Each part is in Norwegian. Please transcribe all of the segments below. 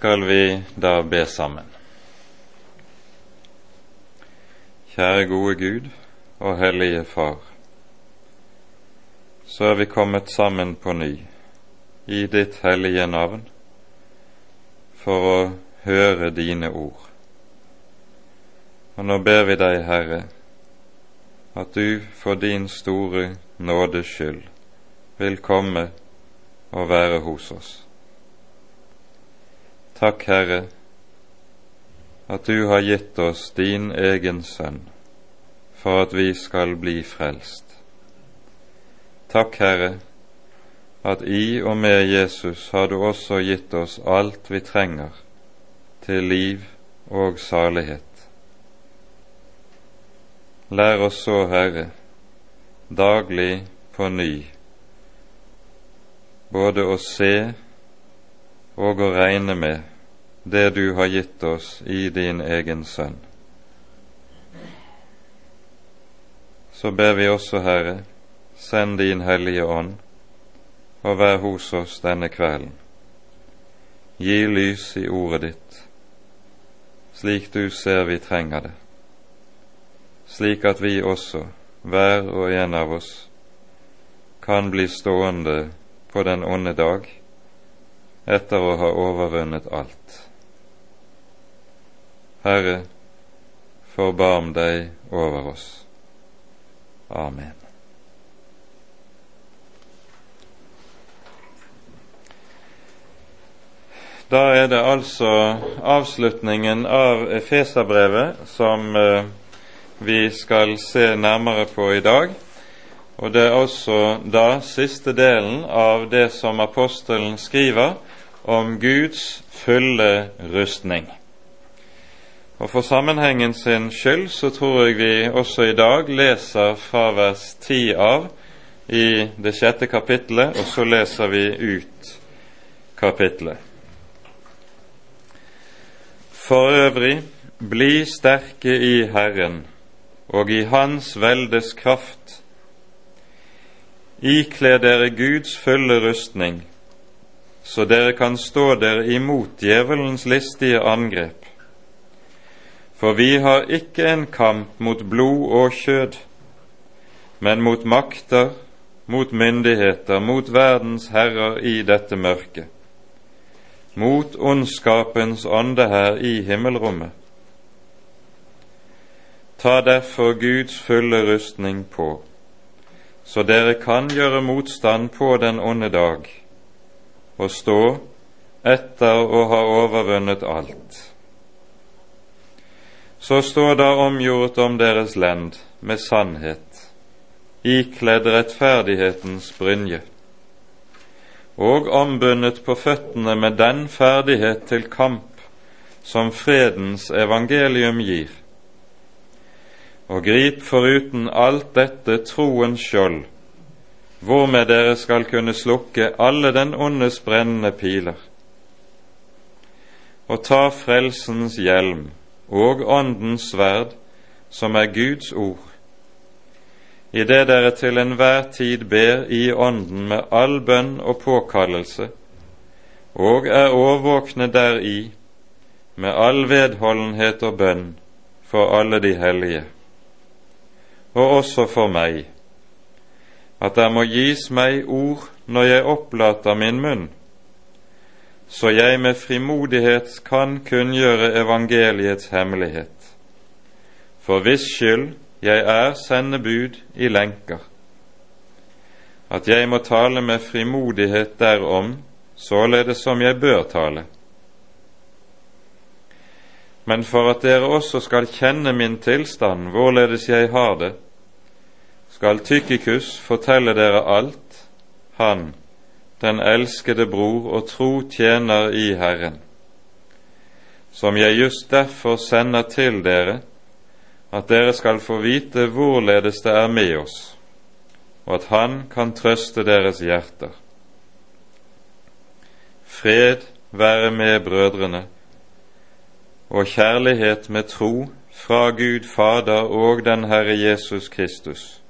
skal vi da be sammen. Kjære gode Gud og Hellige Far. Så er vi kommet sammen på ny i ditt hellige navn for å høre dine ord. Og nå ber vi deg, Herre, at du for din store nådes skyld vil komme og være hos oss. Takk, Herre, at du har gitt oss din egen sønn for at vi skal bli frelst. Takk, Herre, at i og med Jesus har du også gitt oss alt vi trenger til liv og salighet. Lær oss så, Herre, daglig på ny både å se og å regne med det du har gitt oss i din egen Sønn. Så ber vi også, Herre, send din Hellige Ånd og vær hos oss denne kvelden. Gi lys i ordet ditt, slik du ser vi trenger det slik at vi også, hver og en av oss, kan bli stående på den onde dag etter å ha overvunnet alt. Herre, forbarm deg over oss. Amen. Da er det altså avslutningen av Efeserbrevet som eh, vi skal se nærmere på i dag. Og det er også da siste delen av det som apostelen skriver om Guds fulle rustning. Og For sammenhengen sin skyld så tror jeg vi også i dag leser fra vers 10 av i det sjette kapittelet, og så leser vi ut kapittelet. For øvrig, bli sterke i Herren og i Hans veldes kraft. Ikle dere Guds fulle rustning, så dere kan stå dere imot djevelens listige angrep. For vi har ikke en kamp mot blod og kjød, men mot makter, mot myndigheter, mot verdens herrer i dette mørket, mot ondskapens ånde her i himmelrommet. Ta derfor Guds fulle rustning på, så dere kan gjøre motstand på den onde dag og stå etter å ha overvunnet alt. Så står der omgjort om deres lend med sannhet, ikledd rettferdighetens brynje, og ombundet på føttene med den ferdighet til kamp som fredens evangelium gir. Og grip foruten alt dette troens skjold, hvormed dere skal kunne slukke alle den ondes brennende piler, og ta frelsens hjelm og Åndens sverd, som er Guds ord, idet dere til enhver tid ber i Ånden med all bønn og påkallelse, og er årvåkne deri med all vedholdenhet og bønn for alle de hellige. Og også for meg, at det må gis meg ord når jeg opplater min munn, så jeg med frimodighet kan kunngjøre evangeliets hemmelighet, for hvis skyld jeg er sendebud i lenker, at jeg må tale med frimodighet derom, således som jeg bør tale. Men for at dere også skal kjenne min tilstand, hvorledes jeg har det, skal Tykikus fortelle dere alt, han, den elskede bror og tro tjener i Herren, som jeg just derfor sender til dere, at dere skal få vite hvorledes det er med oss, og at Han kan trøste deres hjerter. Fred være med brødrene og kjærlighet med tro fra Gud Fader og den Herre Jesus Kristus.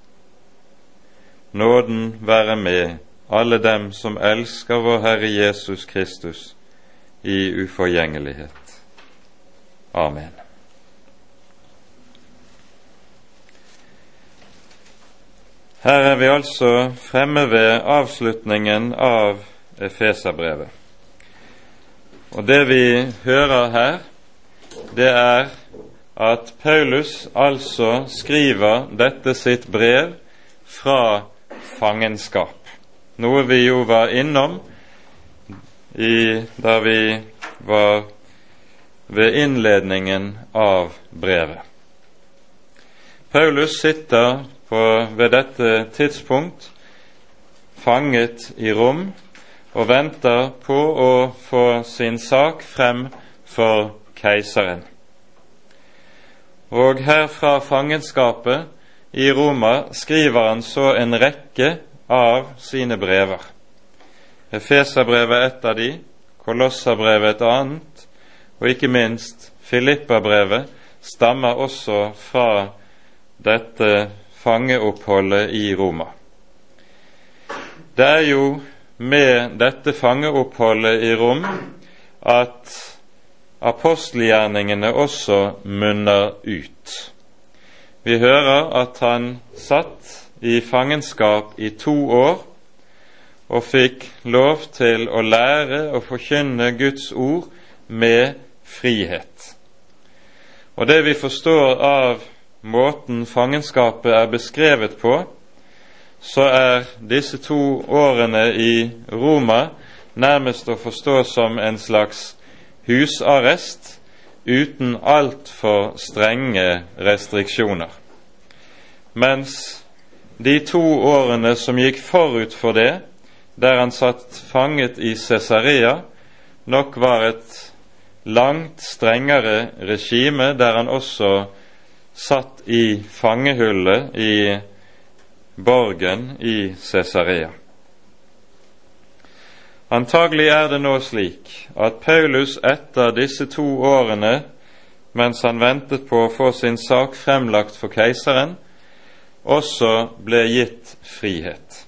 Nåden være med alle dem som elsker vår Herre Jesus Kristus i uforgjengelighet. Amen. Her er vi altså fremme ved avslutningen av Efeserbrevet. Og det vi hører her, det er at Paulus altså skriver dette sitt brev fra fangenskap, noe vi jo var innom i, da vi var ved innledningen av brevet. Paulus sitter på, ved dette tidspunkt fanget i rom og venter på å få sin sak frem for keiseren. Og her fra fangenskapet i Roma skriver han så en rekke av sine brever. Efeserbrevet er et av de, Kolosserbrevet et annet, og ikke minst Filippabrevet stammer også fra dette fangeoppholdet i Roma. Det er jo med dette fangeoppholdet i Rom at apostelgjerningene også munner ut. Vi hører at han satt i fangenskap i to år og fikk lov til å lære og forkynne Guds ord med frihet. Og det vi forstår av måten fangenskapet er beskrevet på, så er disse to årene i Roma nærmest å forstå som en slags husarrest uten altfor strenge restriksjoner. Mens de to årene som gikk forut for det, der han satt fanget i Cesarea, nok var et langt strengere regime, der han også satt i fangehullet i borgen i Cesarea. Antagelig er det nå slik at Paulus etter disse to årene, mens han ventet på å få sin sak fremlagt for keiseren, også ble gitt frihet.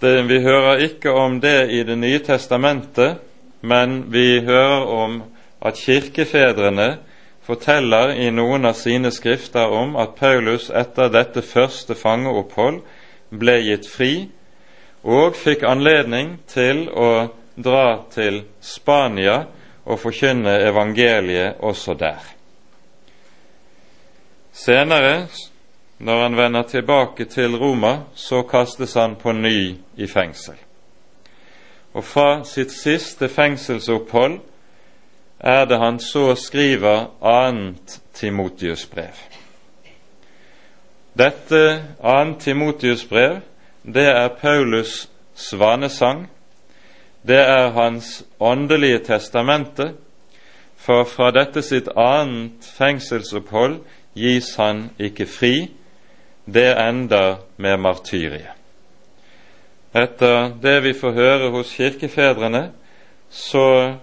Det, vi hører ikke om det i Det nye testamentet, men vi hører om at kirkefedrene forteller i noen av sine skrifter om at Paulus etter dette første fangeopphold ble gitt fri og fikk anledning til å dra til Spania og forkynne evangeliet også der. Senere, når han vender tilbake til Roma, så kastes han på ny i fengsel. Og fra sitt siste fengselsopphold er det han så skriver annet Timotius-brev. Dette annet Timotius-brev det er Paulus' svanesang. Det er hans åndelige testamente, for fra dette sitt annet fengselsopphold gis han ikke fri, det ender med martyriet. Etter det vi får høre hos kirkefedrene, så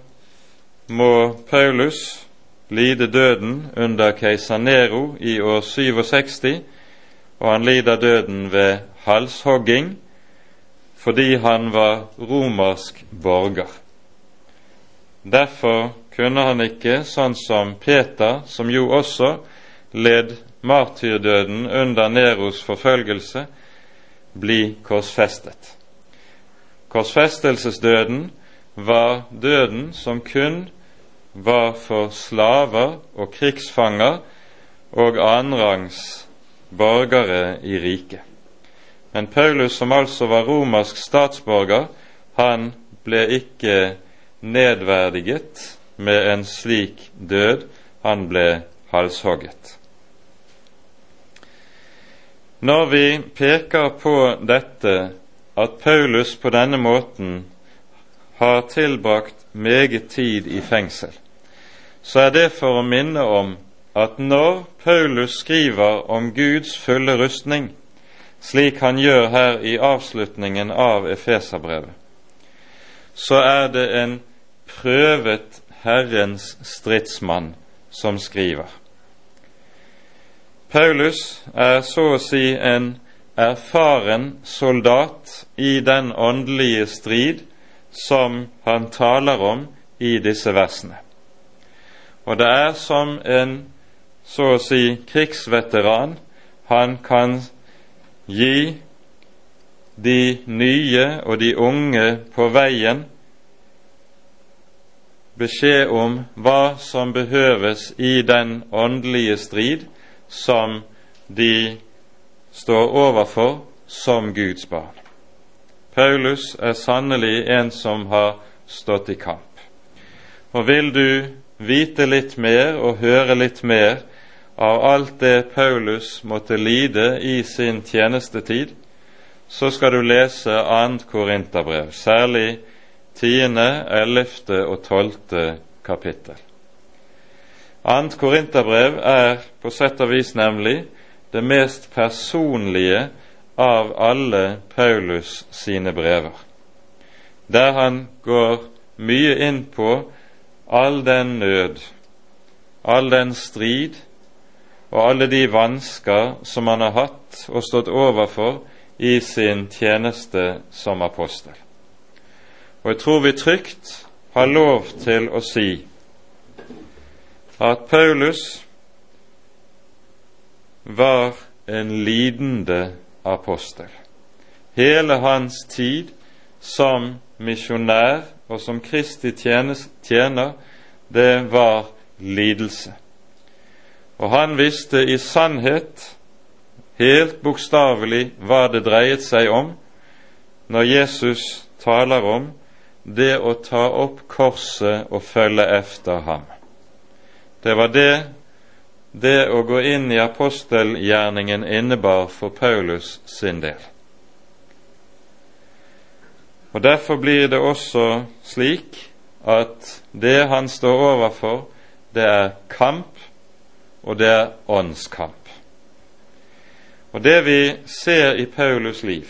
må Paulus lide døden under keiser Nero i år 67, og han lider døden ved halshogging fordi han var romersk borger. Derfor kunne han ikke, sånn som Peter, som jo også led martyrdøden under Neros forfølgelse, bli korsfestet. Korsfestelsesdøden var døden som kun var for slaver og krigsfanger og annenrangs borgere i riket. Men Paulus, som altså var romersk statsborger, han ble ikke nedverdiget med en slik død. Han ble halshogget. Når vi peker på dette, at Paulus på denne måten har tilbrakt meget tid i fengsel, så er det for å minne om at når Paulus skriver om Guds fulle rustning, slik han gjør her i avslutningen av Efeserbrevet, så er det en prøvet Herrens stridsmann som skriver. Paulus er så å si en erfaren soldat i den åndelige strid som han taler om i disse versene. Og det er som en så å si krigsveteran han kan gi de nye og de unge på veien beskjed om hva som behøves i den åndelige strid som de står overfor som Guds barn. Paulus er sannelig en som har stått i kamp. Og vil du vite litt mer og høre litt mer av alt det Paulus måtte lide i sin tjenestetid, så skal du lese 2. Korinterbrev, særlig 10., 11. og 12. kapittel. 2. Korinterbrev er på sett og vis nemlig det mest personlige av alle Paulus sine brever, der han går mye inn på all den nød, all den strid og alle de vansker som han har hatt og stått overfor i sin tjeneste som apostel. Og jeg tror vi trygt har lov til å si at Paulus var en lidende apostel. Hele hans tid som misjonær og som Kristi tjener, det var lidelse. Og han visste i sannhet, helt bokstavelig, hva det dreiet seg om når Jesus taler om det å ta opp korset og følge efter ham. Det var det det å gå inn i apostelgjerningen innebar for Paulus sin del. Og Derfor blir det også slik at det han står overfor, det er kamp, og det er åndskamp. Og Det vi ser i Paulus liv,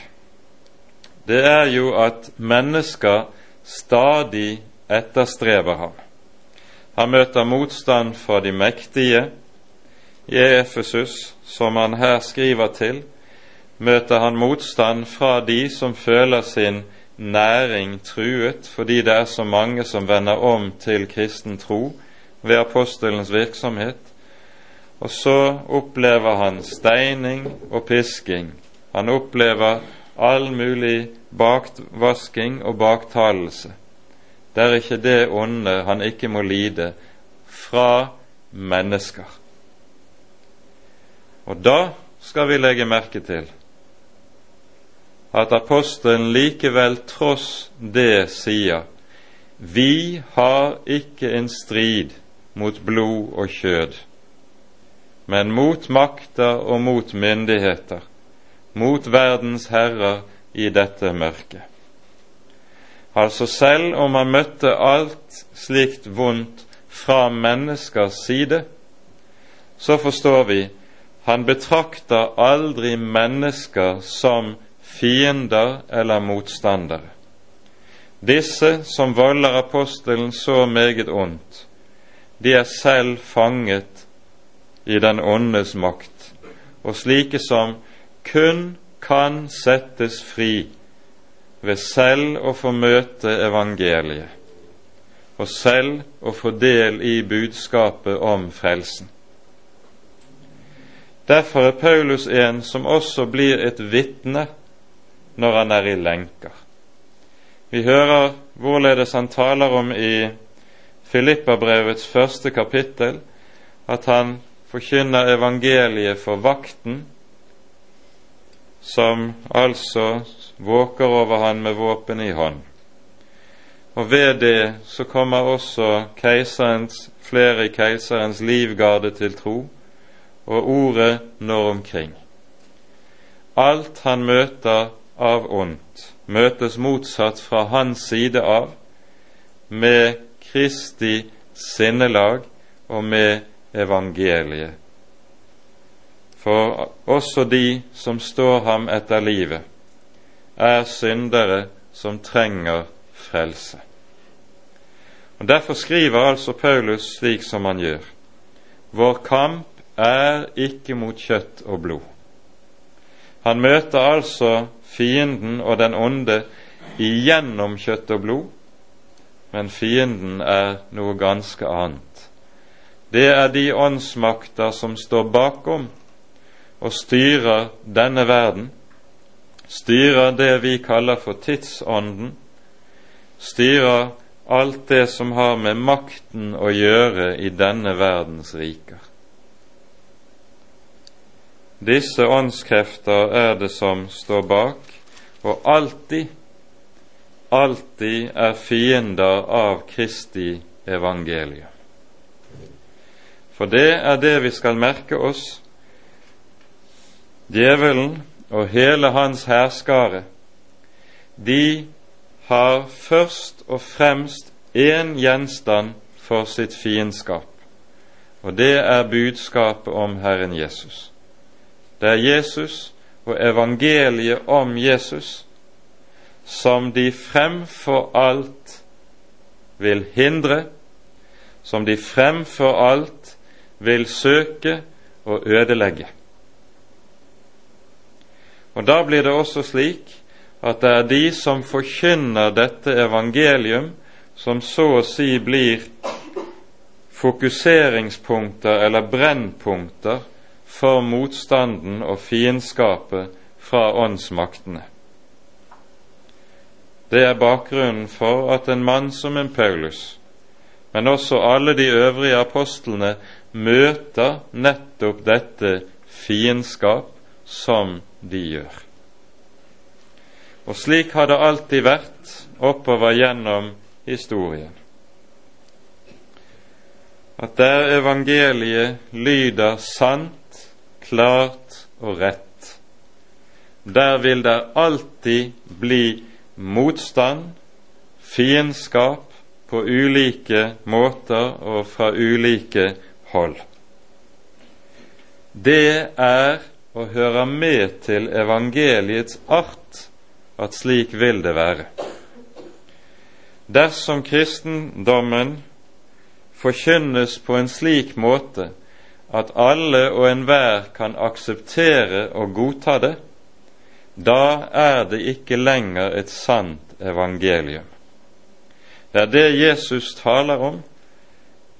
det er jo at mennesker stadig etterstreber ham. Han møter motstand fra de mektige. I Efesus, som han her skriver til, møter han motstand fra de som føler sin næring truet fordi det er så mange som vender om til kristen tro ved apostelens virksomhet. Og så opplever han steining og pisking. Han opplever all mulig bakvasking og baktalelse. Det er ikke det onde han ikke må lide fra mennesker. Og da skal vi legge merke til at apostelen likevel tross det sier vi har ikke en strid mot blod og kjød, men mot makter og mot myndigheter, mot verdens herrer i dette mørket. Altså selv om han møtte alt slikt vondt fra menneskers side, så forstår vi han betrakter aldri mennesker som fiender eller motstandere. Disse som volder apostelen så meget ondt, de er selv fanget i den åndes makt, og slike som kun kan settes fri ved selv å få møte evangeliet, og selv å få del i budskapet om frelsen. Derfor er Paulus en som også blir et vitne når han er i lenker. Vi hører hvorledes han taler om i Filippabrevets første kapittel at han forkynner evangeliet for vakten, som altså våker over han med våpen i hånd. Og ved det så kommer også keiserens, flere i keiserens livgarde til tro, og ordet når omkring. Alt han møter av ondt møtes motsatt fra hans side av med Kristi sinnelag og med evangeliet. For også de som står ham etter livet, er syndere som trenger frelse. Og Derfor skriver altså Paulus slik som han gjør. Vår kamp er ikke mot kjøtt og blod. Han møter altså fienden og den onde igjennom kjøtt og blod, men fienden er noe ganske annet. Det er de åndsmakter som står bakom og styrer denne verden, styrer det vi kaller for tidsånden, styrer alt det som har med makten å gjøre i denne verdens riker. Disse åndskrefter er det som står bak, og alltid, alltid er fiender av Kristi evangelium. For det er det vi skal merke oss. Djevelen og hele hans hærskare, de har først og fremst én gjenstand for sitt fiendskap, og det er budskapet om Herren Jesus. Det er Jesus og evangeliet om Jesus som de fremfor alt vil hindre, som de fremfor alt vil søke å ødelegge. Og Da blir det også slik at det er de som forkynner dette evangelium, som så å si blir fokuseringspunkter eller brennpunkter for motstanden og fiendskapet fra åndsmaktene. Det er bakgrunnen for at en mann som en Paulus, men også alle de øvrige apostlene, møter nettopp dette fiendskap som de gjør. Og slik har det alltid vært oppover gjennom historien. At der evangeliet lyder sant, klart og rett, der vil det alltid bli motstand, fiendskap, på ulike måter og fra ulike hold. Det er og hører med til evangeliets art at slik vil det være. Dersom kristendommen forkynnes på en slik måte at alle og enhver kan akseptere og godta det, da er det ikke lenger et sant evangelium. Det er det Jesus taler om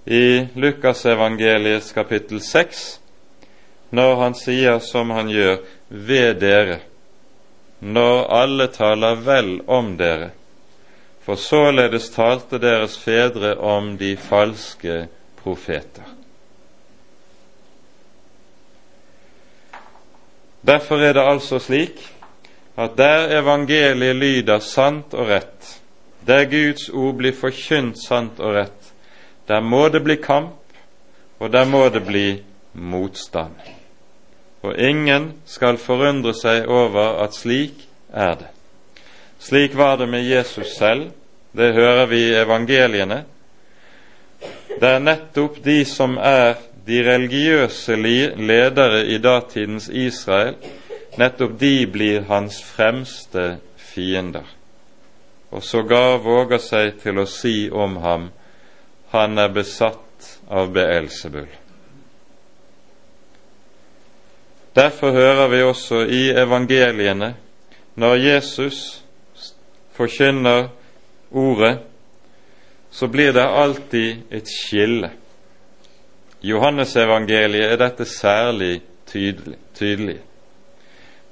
i Lukasevangeliets kapittel 6, når han sier som han gjør ved dere, når alle taler vel om dere, for således talte deres fedre om de falske profeter. Derfor er det altså slik at der evangeliet lyder sant og rett, der Guds ord blir forkynt sant og rett, der må det bli kamp, og der må det bli motstand og ingen skal forundre seg over at slik er det. Slik var det med Jesus selv, det hører vi i evangeliene. Det er nettopp de som er de religiøse ledere i datidens Israel, nettopp de blir hans fremste fiender, og sågar våger seg til å si om ham han er besatt av Beelzebul. Derfor hører vi også i evangeliene, når Jesus forkynner ordet, så blir det alltid et skille. I Johannesevangeliet er dette særlig tydelig.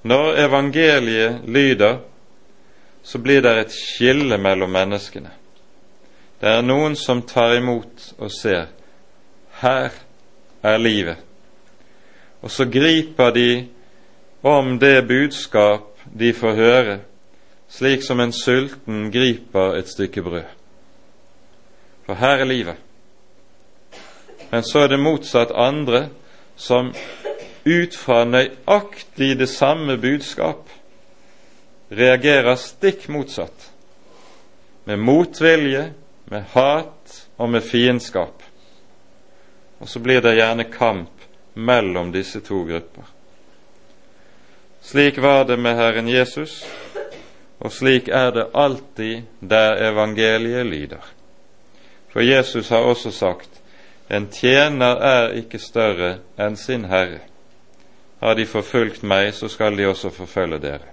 Når evangeliet lyder, så blir det et skille mellom menneskene. Det er noen som tar imot og ser her er livet og så griper de om det budskap de får høre, slik som en sulten griper et stykke brød. For her er livet. Men så er det motsatt andre som ut fra nøyaktig det samme budskap reagerer stikk motsatt, med motvilje, med hat og med fiendskap. Og så blir det gjerne kamp mellom disse to grupper. Slik var det med Herren Jesus, og slik er det alltid der evangeliet lyder. For Jesus har også sagt en tjener er ikke større enn sin Herre. Har de forfulgt meg, så skal de også forfølge dere.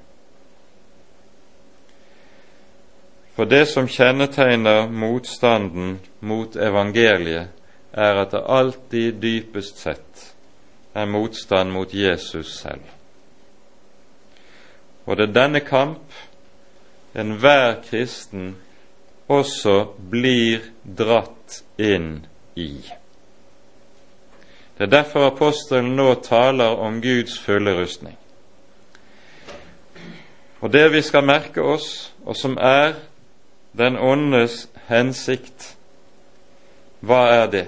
For det som kjennetegner motstanden mot evangeliet, er at det alltid dypest sett er motstand mot Jesus selv. Og det er denne kamp enhver kristen også blir dratt inn i. Det er derfor apostelen nå taler om Guds fulle rustning. Og det vi skal merke oss, og som er den åndes hensikt, hva er det?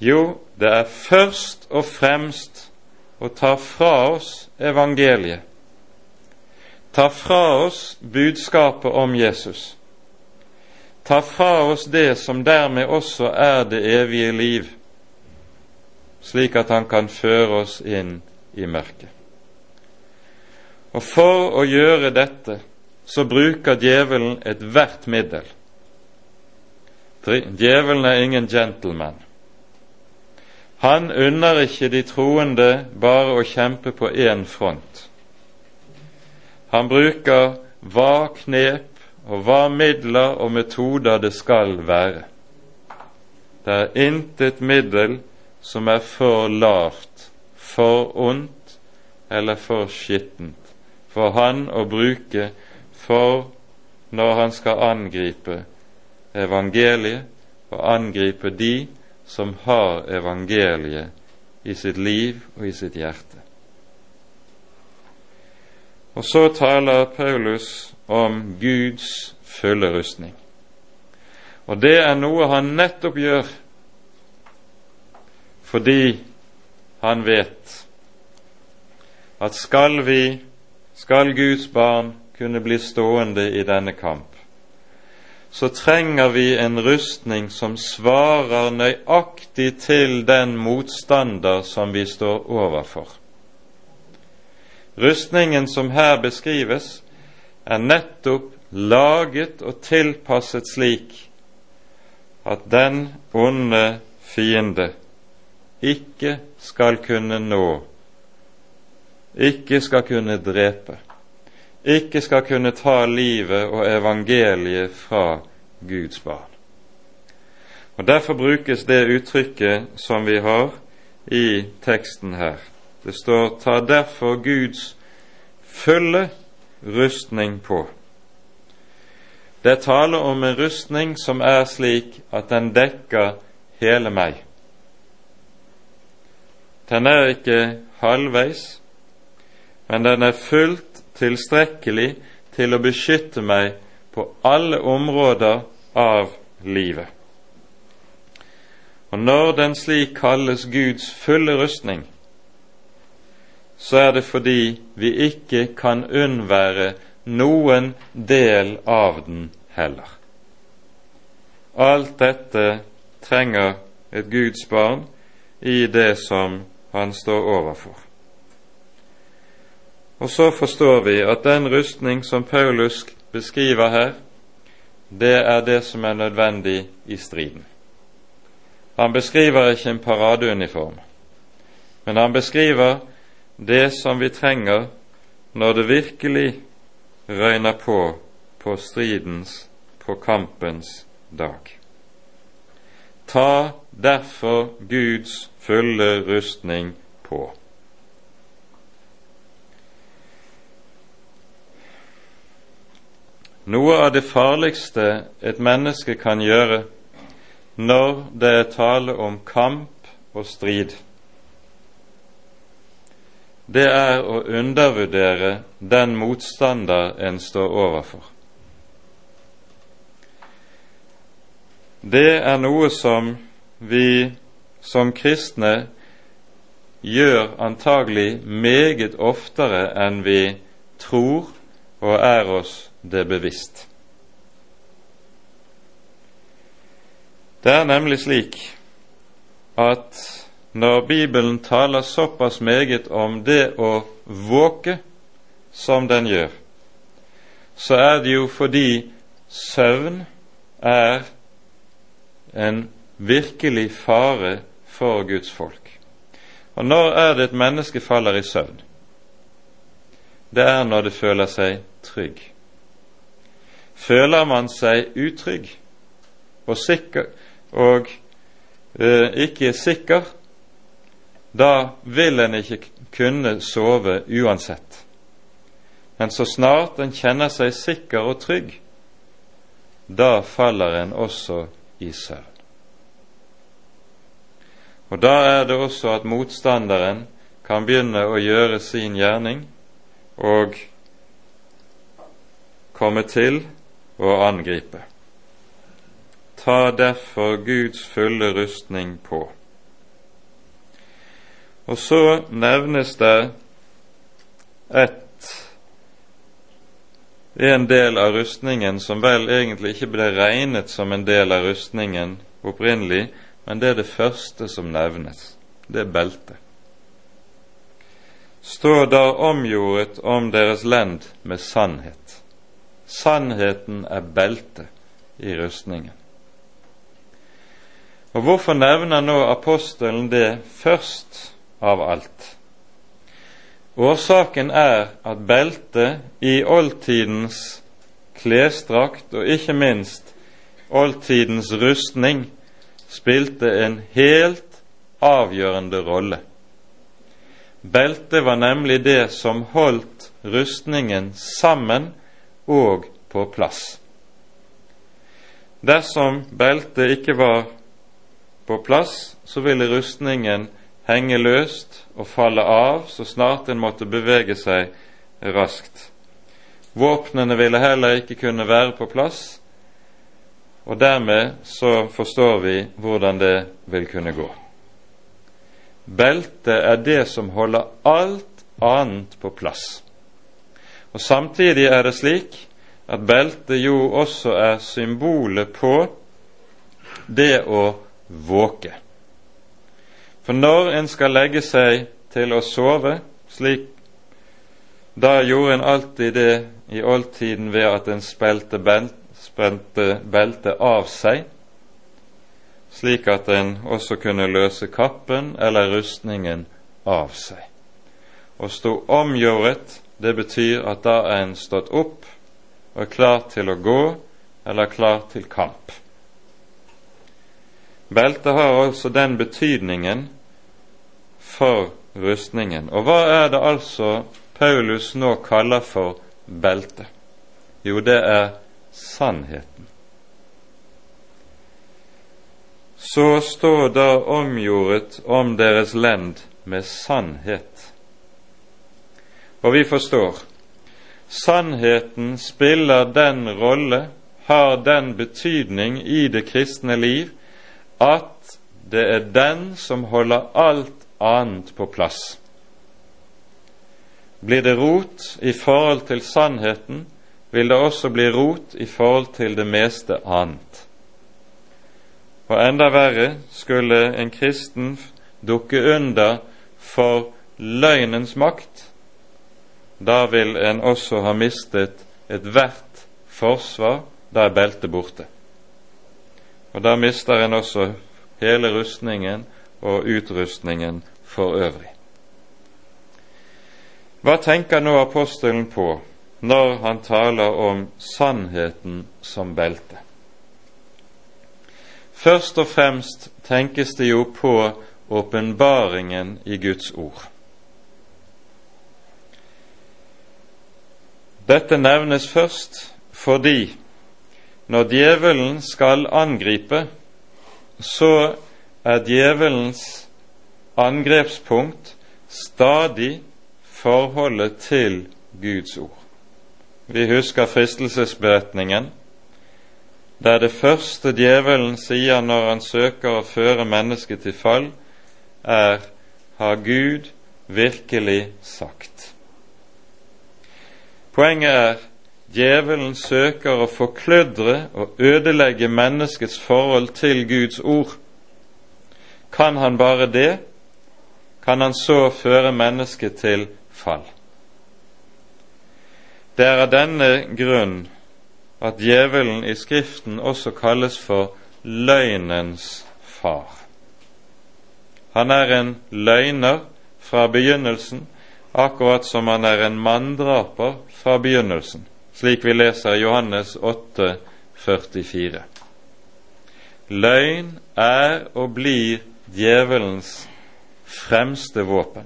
Jo, det er først og fremst å ta fra oss evangeliet. Ta fra oss budskapet om Jesus. Ta fra oss det som dermed også er det evige liv, slik at han kan føre oss inn i mørket. Og for å gjøre dette så bruker djevelen ethvert middel. Djevelen er ingen gentleman. Han unner ikke de troende bare å kjempe på én front. Han bruker hva knep og hva midler og metoder det skal være. Det er intet middel som er for lavt, for ondt eller for skittent for han å bruke for når han skal angripe evangeliet, og angripe de som har evangeliet i sitt liv og i sitt hjerte. Og så taler Paulus om Guds fulle rustning. Og det er noe han nettopp gjør fordi han vet at skal vi skal Guds barn kunne bli stående i denne kamp, så trenger vi en rustning som svarer nøyaktig til den motstander som vi står overfor. Rustningen som her beskrives, er nettopp laget og tilpasset slik at den onde fiende ikke skal kunne nå ikke skal kunne drepe, ikke skal kunne ta livet og evangeliet fra Guds barn. Og Derfor brukes det uttrykket som vi har i teksten her. Det står 'ta derfor Guds fulle rustning på'. Det er tale om en rustning som er slik at den dekker hele meg. Den er ikke halvveis, men den er fullt tilstrekkelig til å beskytte meg på alle områder av livet. Og når den slik kalles Guds fulle rustning, så er det fordi vi ikke kan unnvære noen del av den heller. Alt dette trenger et Guds barn i det som han står overfor. Og så forstår vi at den rustning som Paulus beskriver her, det er det som er nødvendig i striden. Han beskriver ikke en paradeuniform, men han beskriver det som vi trenger når det virkelig røyner på på stridens, på kampens dag. Ta derfor Guds fulle rustning på. Noe av det farligste et menneske kan gjøre når det er tale om kamp og strid, det er å undervurdere den motstander en står overfor. Det er noe som vi som kristne gjør antagelig meget oftere enn vi tror og er oss det bevisst. Det er nemlig slik at når Bibelen taler såpass meget om det å våke som den gjør, så er det jo fordi søvn er en virkelig fare for Guds folk. Og når er det et menneske faller i søvn? Det er når det føler seg trygg. Føler man seg utrygg og, sikker, og eh, ikke sikker, da vil en ikke kunne sove uansett. Men så snart en kjenner seg sikker og trygg, da faller en også i søvn. Og da er det også at motstanderen kan begynne å gjøre sin gjerning og komme til å angripe. Ta derfor Guds fulle rustning på. Og så nevnes det et en del av rustningen som vel egentlig ikke ble regnet som en del av rustningen opprinnelig, men det er det første som nevnes. Det er beltet. Stå da omgjordet om deres lend med sannhet. Sannheten er beltet i rustningen. Og hvorfor nevner nå apostelen det først av alt? Årsaken er at beltet i oldtidens klesdrakt, og ikke minst oldtidens rustning, spilte en helt avgjørende rolle. Beltet var nemlig det som holdt rustningen sammen og på plass. Dersom beltet ikke var på plass, så ville rustningen henge løst og falle av så snart en måtte bevege seg raskt. Våpnene ville heller ikke kunne være på plass, og dermed så forstår vi hvordan det vil kunne gå. Beltet er det som holder alt annet på plass. Og Samtidig er det slik at beltet jo også er symbolet på det å våke. For når en skal legge seg til å sove, slik da gjorde en alltid det i oldtiden ved at en spilte belt, spente beltet av seg, slik at en også kunne løse kappen eller rustningen av seg. og sto omgjordet, det betyr at da er en stått opp og er klar til å gå eller klar til kamp. Beltet har altså den betydningen for rustningen. Og hva er det altså Paulus nå kaller for belte? Jo, det er sannheten. Så står da omgjordet om deres lend med sannhet. Og vi forstår sannheten spiller den rolle, har den betydning i det kristne liv, at det er den som holder alt annet på plass. Blir det rot i forhold til sannheten, vil det også bli rot i forhold til det meste annet. Og enda verre skulle en kristen dukke under for løgnens makt. Da vil en også ha mistet ethvert forsvar. Da er beltet borte. Og da mister en også hele rustningen og utrustningen for øvrig. Hva tenker nå apostelen på når han taler om sannheten som belte. Først og fremst tenkes det jo på åpenbaringen i Guds ord. Dette nevnes først fordi når djevelen skal angripe, så er djevelens angrepspunkt stadig forholdet til Guds ord. Vi husker fristelsesberetningen, der det første djevelen sier når han søker å føre mennesket til fall, er har Gud virkelig sagt? Poenget er djevelen søker å forkludre og ødelegge menneskets forhold til Guds ord. Kan han bare det, kan han så føre mennesket til fall. Det er av denne grunn at djevelen i Skriften også kalles for løgnens far. Han er en løgner fra begynnelsen, akkurat som han er en manndraper fra begynnelsen. slik vi leser i Johannes 8, 44. Løgn er og blir djevelens fremste våpen.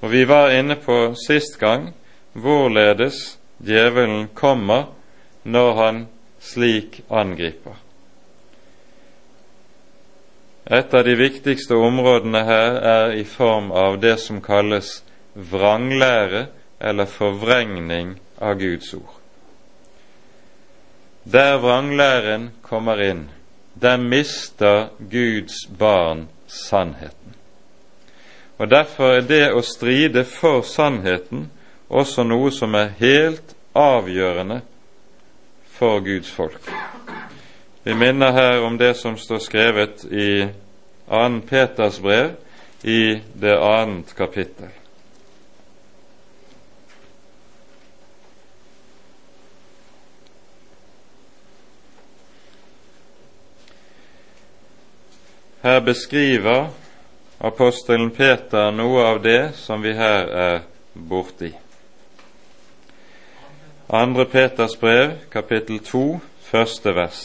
Og Vi var inne på sist gang hvorledes djevelen kommer når han slik angriper. Et av de viktigste områdene her er i form av det som kalles vranglære eller forvrengning av Guds ord. Der vranglæren kommer inn, der mister Guds barn sannheten. Og Derfor er det å stride for sannheten også noe som er helt avgjørende for Guds folk. Vi minner her om det som står skrevet i 2. Peters brev i det annet kapittel. Her beskriver apostelen Peter noe av det som vi her er borti. Andre Peters brev, kapittel 2, første vers.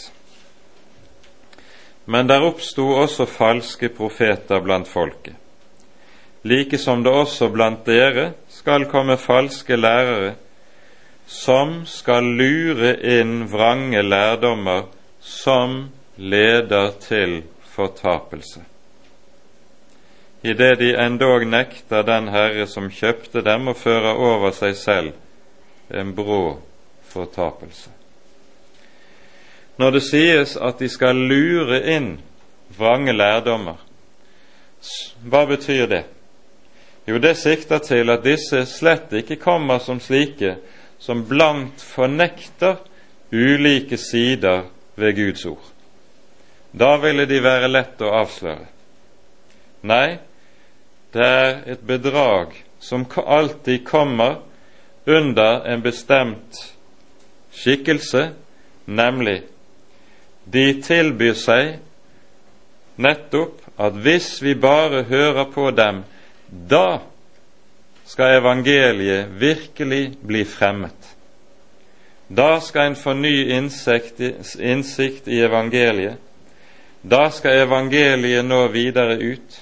Men der oppsto også falske profeter blant folket, like som det også blant dere skal komme falske lærere, som skal lure inn vrange lærdommer som leder til fortapelse. Idet de endog nekter den Herre som kjøpte dem, og fører over seg selv en brå fortapelse når det sies at de skal lure inn vrange lærdommer. Hva betyr det? Jo, det sikter til at disse slett ikke kommer som slike som blankt fornekter ulike sider ved Guds ord. Da ville de være lett å avsløre. Nei, det er et bedrag som alltid kommer under en bestemt skikkelse, nemlig de tilbyr seg nettopp at hvis vi bare hører på dem, da skal evangeliet virkelig bli fremmet. Da skal en få ny innsikt, innsikt i evangeliet. Da skal evangeliet nå videre ut.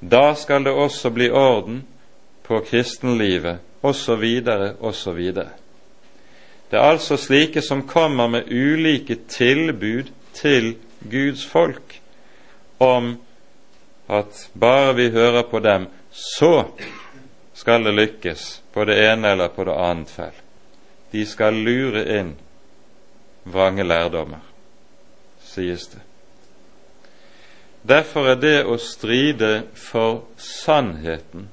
Da skal det også bli orden på kristenlivet, osv., osv. Det er altså slike som kommer med ulike tilbud til Guds folk om at bare vi hører på dem, så skal det lykkes på det ene eller på det annet fell. De skal lure inn vrange lærdommer, sies det. Derfor er det å stride for sannheten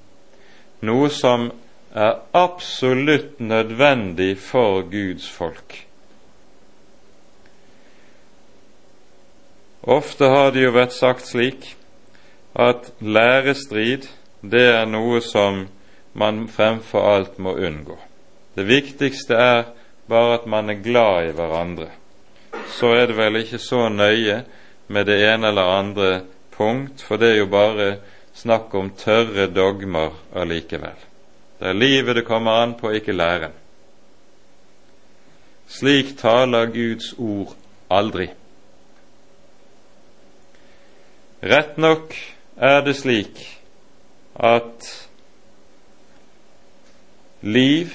noe som er absolutt nødvendig for Guds folk. Ofte har det jo vært sagt slik at lærestrid det er noe som man fremfor alt må unngå. Det viktigste er bare at man er glad i hverandre. Så er det vel ikke så nøye med det ene eller andre punkt, for det er jo bare snakk om tørre dogmer allikevel. Det er livet det kommer an på, ikke læren. Slik taler Guds ord aldri. Rett nok er det slik at liv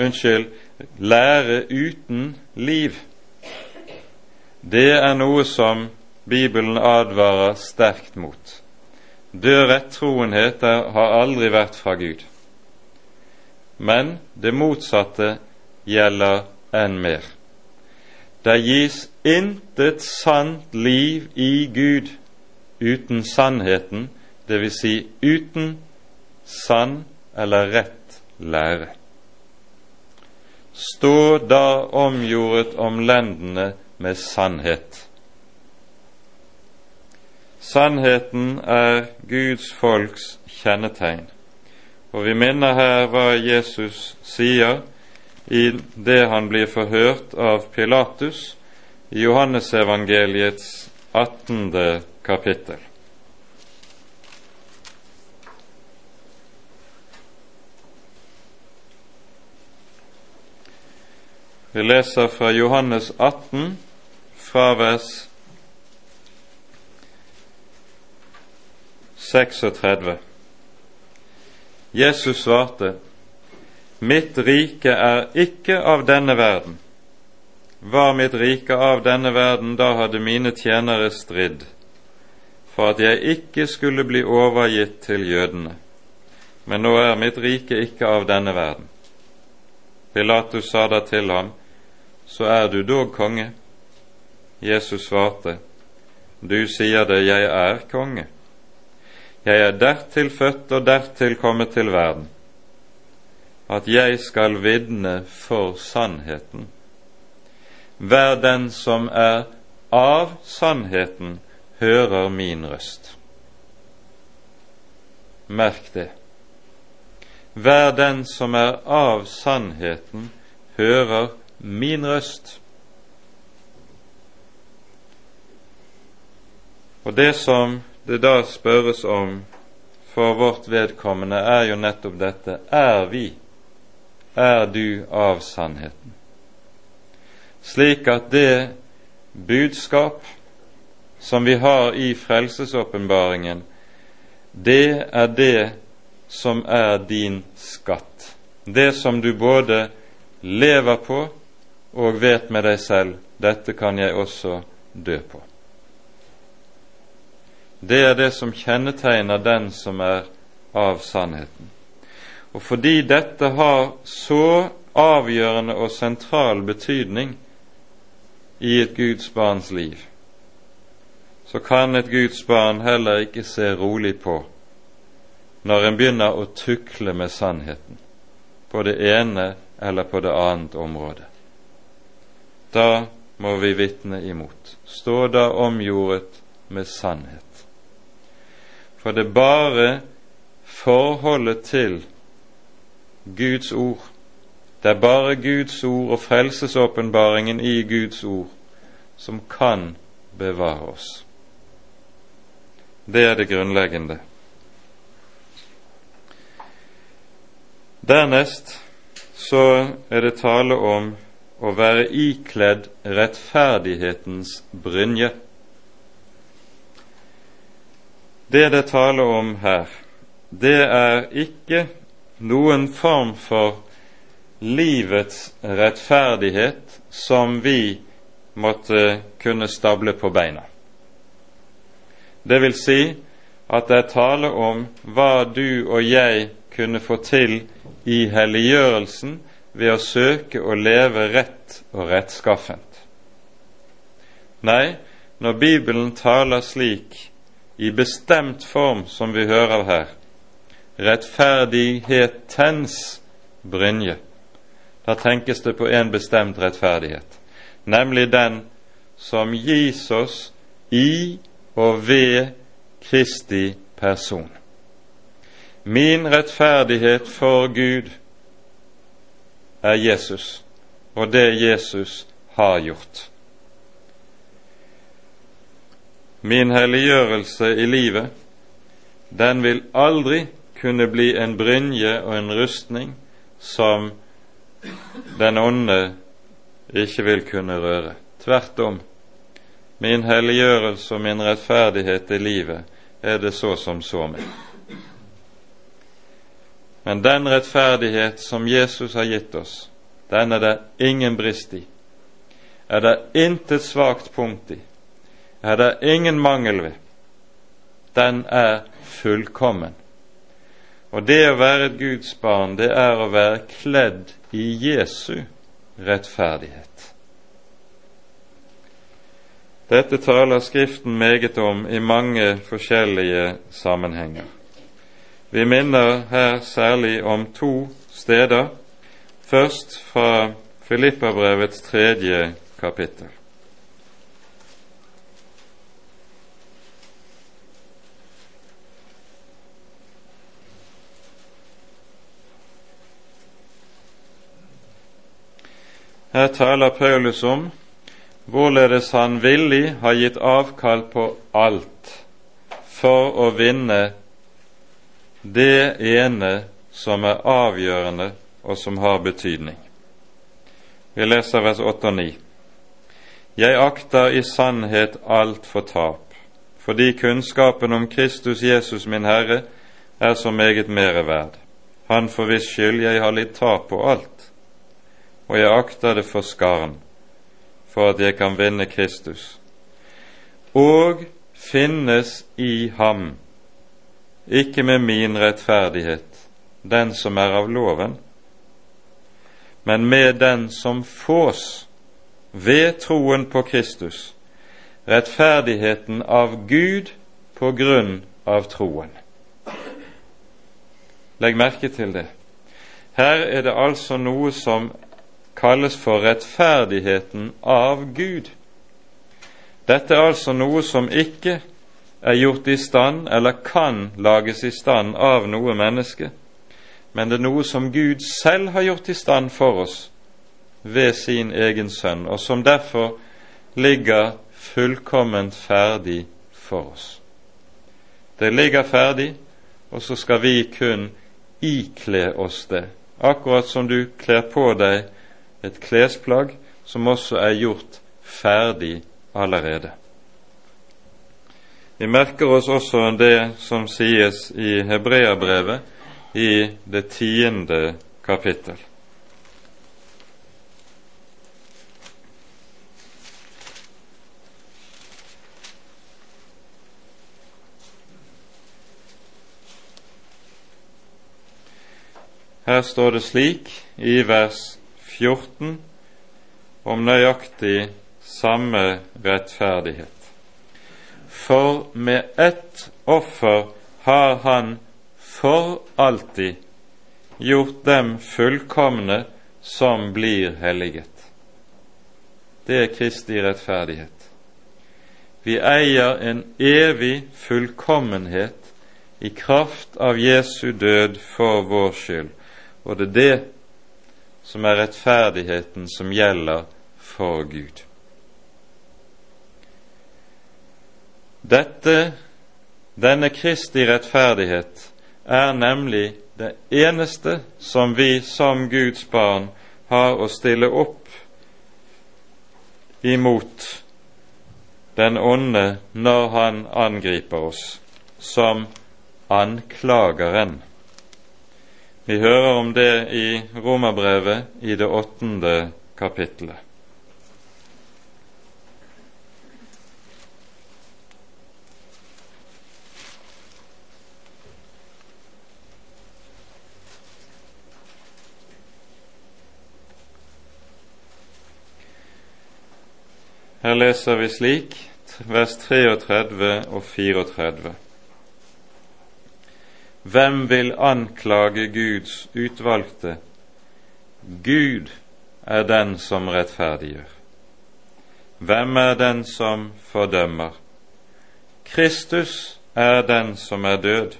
Unnskyld, lære uten liv, det er noe som Bibelen advarer sterkt mot. Død rettroenhet har aldri vært fra Gud. Men det motsatte gjelder enn mer. Det gis intet sant liv i Gud uten sannheten, dvs. Si uten sann eller rett lære. Stå da omgjordet om lendene med sannhet. Sannheten er Guds folks kjennetegn, og vi minner her hva Jesus sier i det han blir forhørt av Pilatus i Johannesevangeliets 18. kapittel. Vi leser fra Johannes 18, fra vers 36. Jesus svarte, Mitt rike er ikke av denne verden. Var mitt rike av denne verden, da hadde mine tjenere stridd, for at jeg ikke skulle bli overgitt til jødene. Men nå er mitt rike ikke av denne verden. Pilatus sa da til ham, Så er du dog konge? Jesus svarte, Du sier det, jeg er konge. Jeg er dertil født og dertil kommet til verden, at jeg skal vitne for sannheten. Hver den som er av sannheten, hører min røst. Merk det. Hver den som er av sannheten, hører min røst. Og det som det da spørres om for vårt vedkommende, er jo nettopp dette er vi, er du av sannheten? Slik at det budskap som vi har i frelsesåpenbaringen, det er det som er din skatt. Det som du både lever på og vet med deg selv dette kan jeg også dø på. Det er det som kjennetegner den som er av sannheten. Og fordi dette har så avgjørende og sentral betydning i et Guds barns liv, så kan et Guds barn heller ikke se rolig på når en begynner å tukle med sannheten på det ene eller på det annet området. Da må vi vitne imot. Stå da omjordet med sannhet. For det er bare forholdet til Guds ord, det er bare Guds ord og frelsesåpenbaringen i Guds ord som kan bevare oss. Det er det grunnleggende. Dernest så er det tale om å være ikledd rettferdighetens brynje. Det det taler om her, det er ikke noen form for livets rettferdighet som vi måtte kunne stable på beina. Det vil si at det er tale om hva du og jeg kunne få til i helliggjørelsen ved å søke å leve rett og rettskaffent. Nei, når Bibelen taler slik, i bestemt form som vi hører her, rettferdighetens brynje, da tenkes det på en bestemt rettferdighet, nemlig den som gis oss i og ved Kristi person. Min rettferdighet for Gud er Jesus og det Jesus har gjort. Min helliggjørelse i livet, den vil aldri kunne bli en brynje og en rustning som den onde ikke vil kunne røre. Tvert om. Min helliggjørelse og min rettferdighet i livet er det så som så med. Men den rettferdighet som Jesus har gitt oss, den er det ingen brist i. Er det intet svakt punkt i, er det ingen mangel ved. Den er fullkommen. Og det å være et Guds barn, det er å være kledd i Jesu rettferdighet. Dette taler Skriften meget om i mange forskjellige sammenhenger. Vi minner her særlig om to steder. Først fra Filippabrevets tredje kapittel. Her taler Paulus om hvorledes han villig har gitt avkall på alt for å vinne det ene som er avgjørende og som har betydning. Vi leser vers 8 og 9. Jeg akter i sannhet alt for tap, fordi kunnskapen om Kristus Jesus min Herre er så meget mere verd. Han for viss skyld jeg har litt tap på alt, og jeg akter det for skarn, for at jeg kan vinne Kristus, og finnes i ham, ikke med min rettferdighet, den som er av loven, men med den som fås ved troen på Kristus, rettferdigheten av Gud på grunn av troen. Legg merke til det. Her er det altså noe som kalles for rettferdigheten av Gud. Dette er altså noe som ikke er gjort i stand eller kan lages i stand av noe menneske, men det er noe som Gud selv har gjort i stand for oss ved sin egen sønn, og som derfor ligger fullkomment ferdig for oss. Det ligger ferdig, og så skal vi kun ikle oss det, akkurat som du kler på deg et klesplagg som også er gjort ferdig allerede. Vi merker oss også det som sies i Hebreabrevet i det tiende kapittel. Her står det slik i vers 14 om nøyaktig samme rettferdighet. For med ett offer har Han for alltid gjort dem fullkomne som blir helliget. Det er Kristi rettferdighet. Vi eier en evig fullkommenhet i kraft av Jesu død for vår skyld og det er det som er rettferdigheten som gjelder for Gud. Dette, denne Kristi rettferdighet, er nemlig det eneste som vi som Guds barn har å stille opp imot den onde når han angriper oss, som anklageren. Vi hører om det i Romerbrevet i det åttende kapittelet. Her leser vi slik vers 33 og 34. Hvem vil anklage Guds utvalgte? Gud er den som rettferdiggjør. Hvem er den som fordømmer? Kristus er den som er død,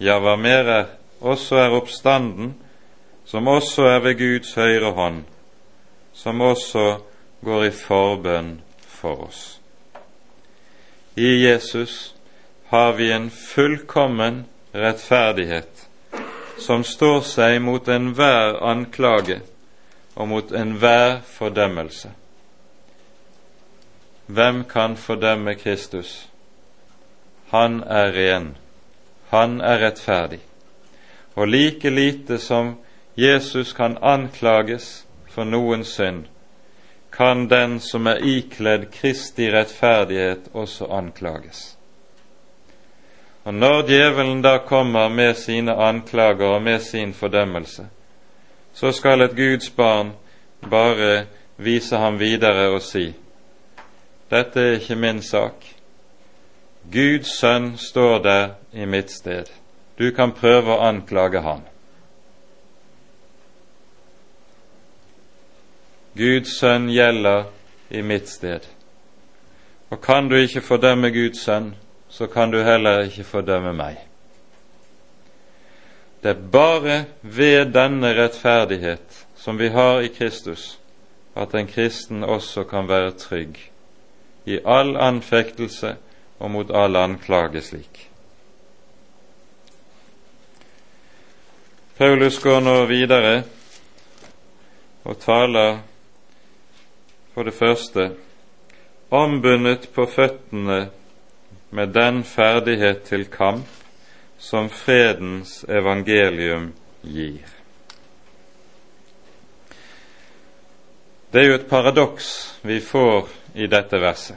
ja, hva mer er, også er oppstanden, som også er ved Guds høyre hånd, som også går i forbønn for oss. I Jesus har vi en fullkommen rettferdighet som står seg mot enhver anklage og mot enhver fordømmelse. Hvem kan fordømme Kristus? Han er ren, han er rettferdig. Og like lite som Jesus kan anklages for noen synd, kan den som er ikledd Kristi rettferdighet, også anklages. Og når djevelen da kommer med sine anklager og med sin fordømmelse, så skal et Guds barn bare vise ham videre og si:" Dette er ikke min sak. Guds sønn står der i mitt sted. Du kan prøve å anklage ham. Guds sønn gjelder i mitt sted. Og kan du ikke fordømme Guds sønn, så kan du heller ikke fordømme meg. Det er bare ved denne rettferdighet som vi har i Kristus, at en kristen også kan være trygg i all anfektelse og mot all anklage slik. Paulus går nå videre og taler for det første ombundet på føttene med den ferdighet til kamp som fredens evangelium gir. Det er jo et paradoks vi får i dette verset,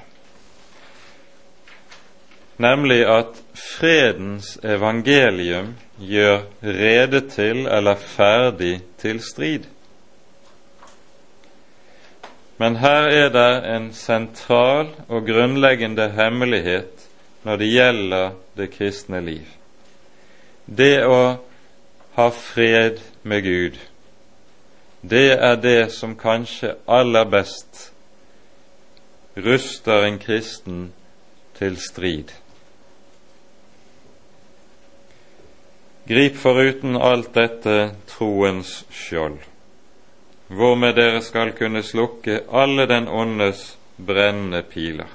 nemlig at fredens evangelium gjør rede til eller ferdig til strid. Men her er det en sentral og grunnleggende hemmelighet når det gjelder det kristne liv. Det å ha fred med Gud det er det som kanskje aller best ruster en kristen til strid. Grip foruten alt dette troens skjold, hvormed dere skal kunne slukke alle den åndes brennende piler.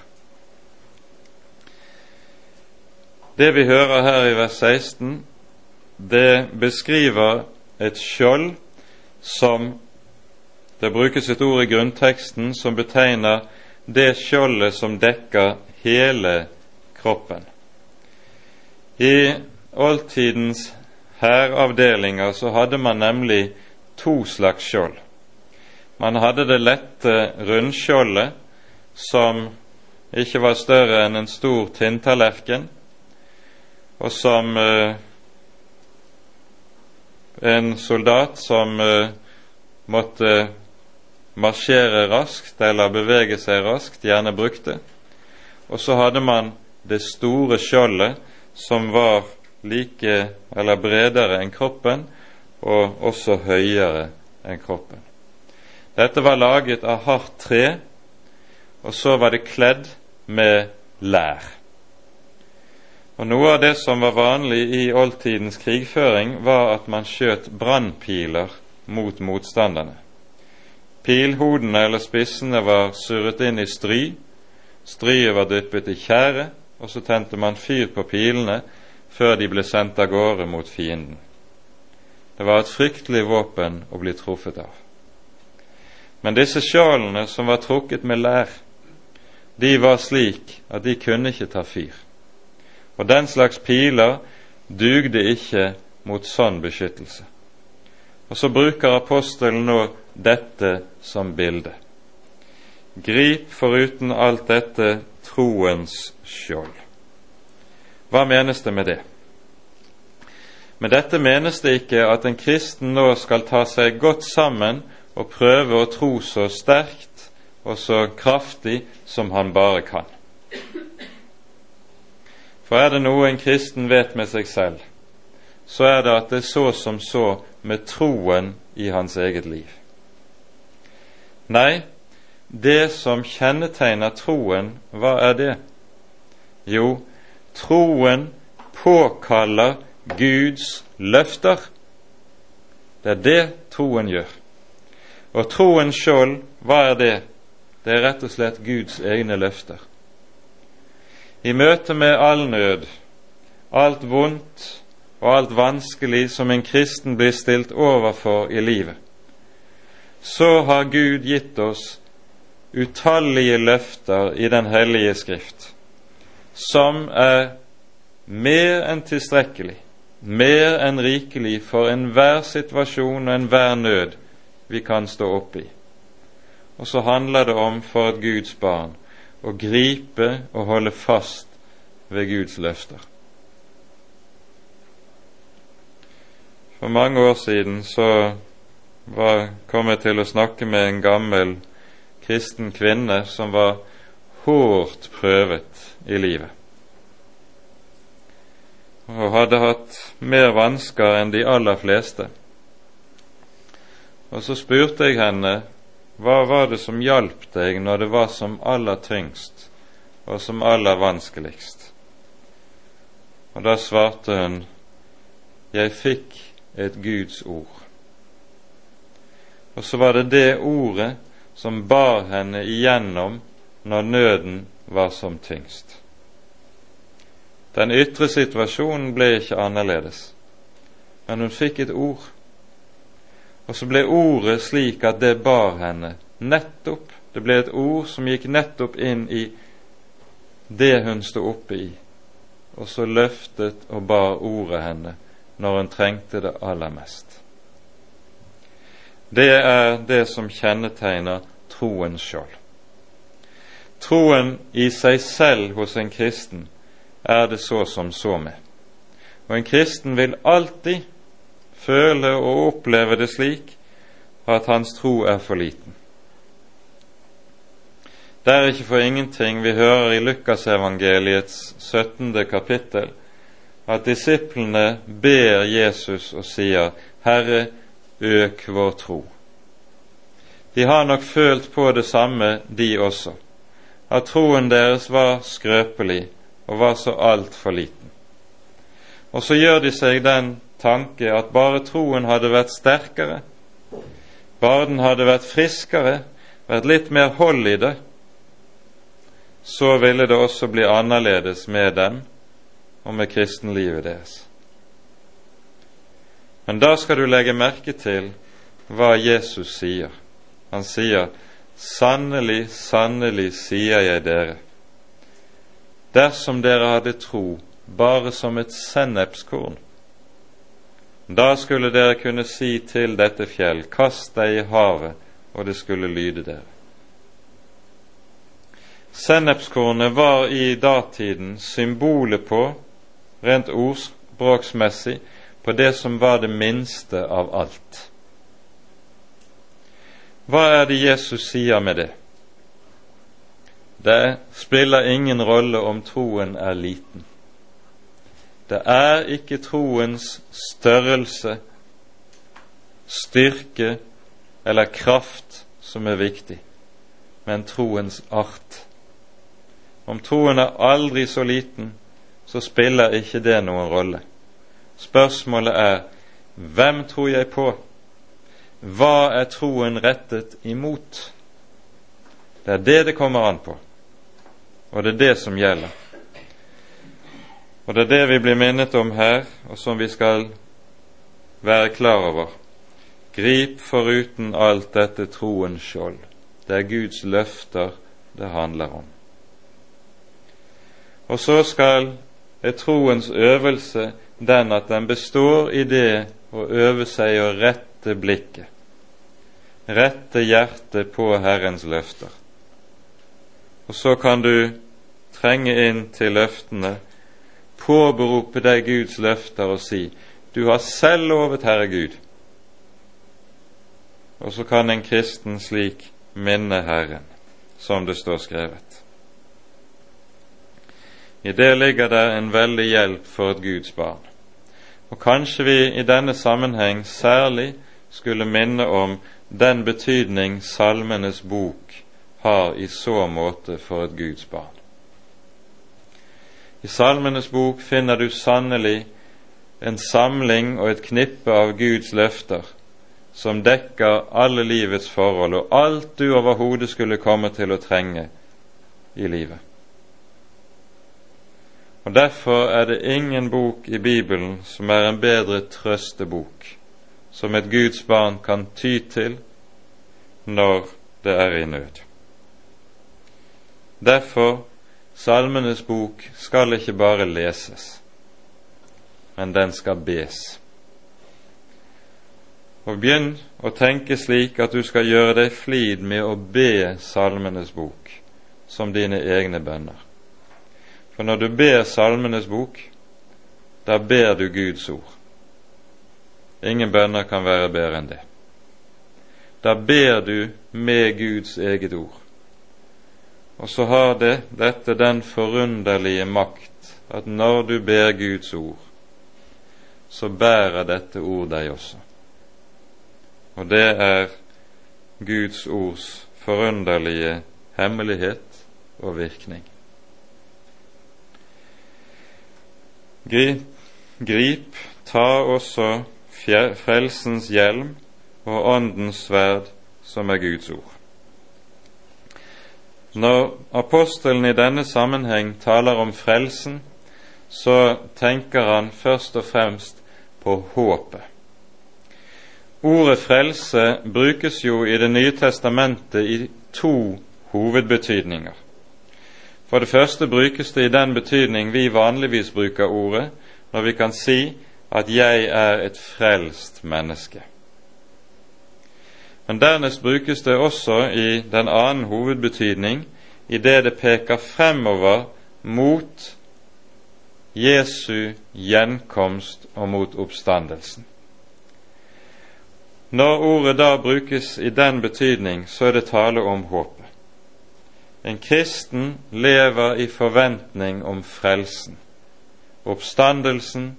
Det vi hører her i vers 16, det beskriver et skjold som Det brukes et ord i grunnteksten som betegner det skjoldet som dekker hele kroppen. I oldtidens hæravdelinger så hadde man nemlig to slags skjold. Man hadde det lette rundskjoldet, som ikke var større enn en stor tinntallerken, og som eh, en soldat som uh, måtte marsjere raskt eller bevege seg raskt, gjerne brukte. Og så hadde man det store skjoldet som var like eller bredere enn kroppen, og også høyere enn kroppen. Dette var laget av hardt tre, og så var det kledd med lær. Og Noe av det som var vanlig i oldtidens krigføring, var at man skjøt brannpiler mot motstanderne. Pilhodene eller spissene var surret inn i stry, stryet var dyppet i tjære, og så tente man fyr på pilene før de ble sendt av gårde mot fienden. Det var et fryktelig våpen å bli truffet av. Men disse skjolene som var trukket med lær, de var slik at de kunne ikke ta fyr. Og den slags piler dugde ikke mot sånn beskyttelse. Og så bruker apostelen nå dette som bilde. Grip foruten alt dette troens skjold. Hva menes det med det? Med dette menes det ikke at en kristen nå skal ta seg godt sammen og prøve å tro så sterkt og så kraftig som han bare kan. For er det noe en kristen vet med seg selv, så er det at det er så som så med troen i hans eget liv. Nei, det som kjennetegner troen, hva er det? Jo, troen påkaller Guds løfter. Det er det troen gjør. Og troens skjold, hva er det? Det er rett og slett Guds egne løfter i møte med all nød, alt vondt og alt vanskelig som en kristen blir stilt overfor i livet, så har Gud gitt oss utallige løfter i Den hellige Skrift, som er mer enn tilstrekkelig, mer enn rikelig for enhver situasjon og enhver nød vi kan stå oppe i. Og så handler det om for et Guds barn å gripe og holde fast ved Guds løfter. For mange år siden så var, kom jeg til å snakke med en gammel kristen kvinne som var hårdt prøvet i livet, og hadde hatt mer vansker enn de aller fleste. Og så spurte jeg henne hva var det som hjalp deg når det var som aller tyngst og som aller vanskeligst? Og da svarte hun, jeg fikk et Guds ord. Og så var det det ordet som bar henne igjennom når nøden var som tyngst. Den ytre situasjonen ble ikke annerledes, men hun fikk et ord og så ble ordet slik at det bar henne nettopp Det ble et ord som gikk nettopp inn i det hun sto oppe i, og så løftet og bar ordet henne når hun trengte det aller mest. Det er det som kjennetegner troens sjøl. Troen i seg selv hos en kristen er det så som så med. Og en kristen vil alltid føle og oppleve det slik at hans tro er for liten. Det er ikke for ingenting vi hører i Lukasevangeliets 17. kapittel at disiplene ber Jesus og sier, 'Herre, øk vår tro'. De har nok følt på det samme, de også, at troen deres var skrøpelig og var så altfor liten. Og så gjør de seg den tanke at bare troen hadde vært sterkere, bare den hadde vært friskere, vært litt mer hold i det, så ville det også bli annerledes med dem og med kristenlivet deres. Men da skal du legge merke til hva Jesus sier. Han sier, 'Sannelig, sannelig, sier jeg dere', dersom dere hadde tro bare som et sennepskorn, da skulle dere kunne si til dette fjell, kast deg i havet, og det skulle lyde dere. Sennepskornet var i datiden symbolet på, rent ordspråksmessig, på det som var det minste av alt. Hva er det Jesus sier med det? Det spiller ingen rolle om troen er liten. Det er ikke troens størrelse, styrke eller kraft som er viktig, men troens art. Om troen er aldri så liten, så spiller ikke det noen rolle. Spørsmålet er hvem tror jeg på? Hva er troen rettet imot? Det er det det kommer an på. Og det er det som gjelder. Og det er det vi blir minnet om her, og som vi skal være klar over. Grip foruten alt dette troens skjold. Det er Guds løfter det handler om. Og så skal er troens øvelse den at den består i det å øve seg å rette blikket, rette hjertet på Herrens løfter. Og så kan du trenge inn til løftene, påberope deg Guds løfter og si du har selv lovet Herre Gud. Og så kan en kristen slik minne Herren, som det står skrevet. I det ligger det en veldig hjelp for et Guds barn. Og kanskje vi i denne sammenheng særlig skulle minne om den betydning Salmenes bok har i så måte for et Guds barn. I Salmenes bok finner du sannelig en samling og et knippe av Guds løfter som dekker alle livets forhold og alt du overhodet skulle komme til å trenge i livet. Og Derfor er det ingen bok i Bibelen som er en bedre trøstebok, som et Guds barn kan ty til når det er i nød. Derfor Salmenes bok skal ikke bare leses, men den skal bes. Og begynn å tenke slik at du skal gjøre deg flid med å be Salmenes bok som dine egne bønner. For når du ber Salmenes bok, da ber du Guds ord. Ingen bønner kan være bedre enn det. Da ber du med Guds eget ord. Og så har det dette den forunderlige makt at når du ber Guds ord, så bærer dette ord deg også. Og det er Guds ords forunderlige hemmelighet og virkning. Grip, grip ta også frelsens hjelm og Åndens sverd, som er Guds ord. Når apostelen i denne sammenheng taler om frelsen, så tenker han først og fremst på håpet. Ordet frelse brukes jo i Det nye testamentet i to hovedbetydninger. For det første brukes det i den betydning vi vanligvis bruker ordet, når vi kan si at 'jeg er et frelst menneske'. Men dernest brukes det også i den annen hovedbetydning i det det peker fremover mot Jesu gjenkomst og mot oppstandelsen. Når ordet da brukes i den betydning, så er det tale om håpet. En kristen lever i forventning om frelsen, oppstandelsen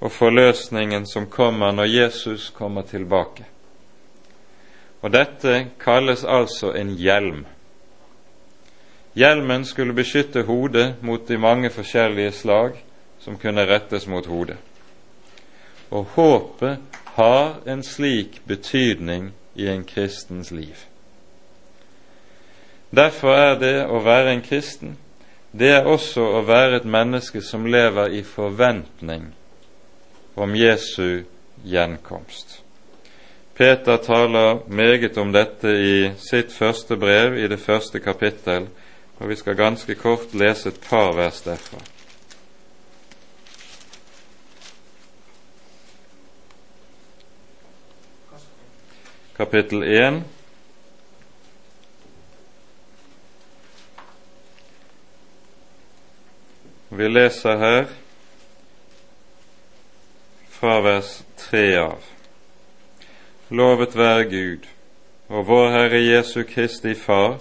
og forløsningen som kommer når Jesus kommer tilbake. Og dette kalles altså en hjelm. Hjelmen skulle beskytte hodet mot de mange forskjellige slag som kunne rettes mot hodet. Og håpet har en slik betydning i en kristens liv. Derfor er det å være en kristen, det er også å være et menneske som lever i forventning om Jesu gjenkomst. Peter taler meget om dette i sitt første brev, i det første kapittel, og vi skal ganske kort lese et par vers derfra. kapittel 1. Vi leser her fra vers 3 av. Lovet være Gud og vår Herre Jesu Kristi Far,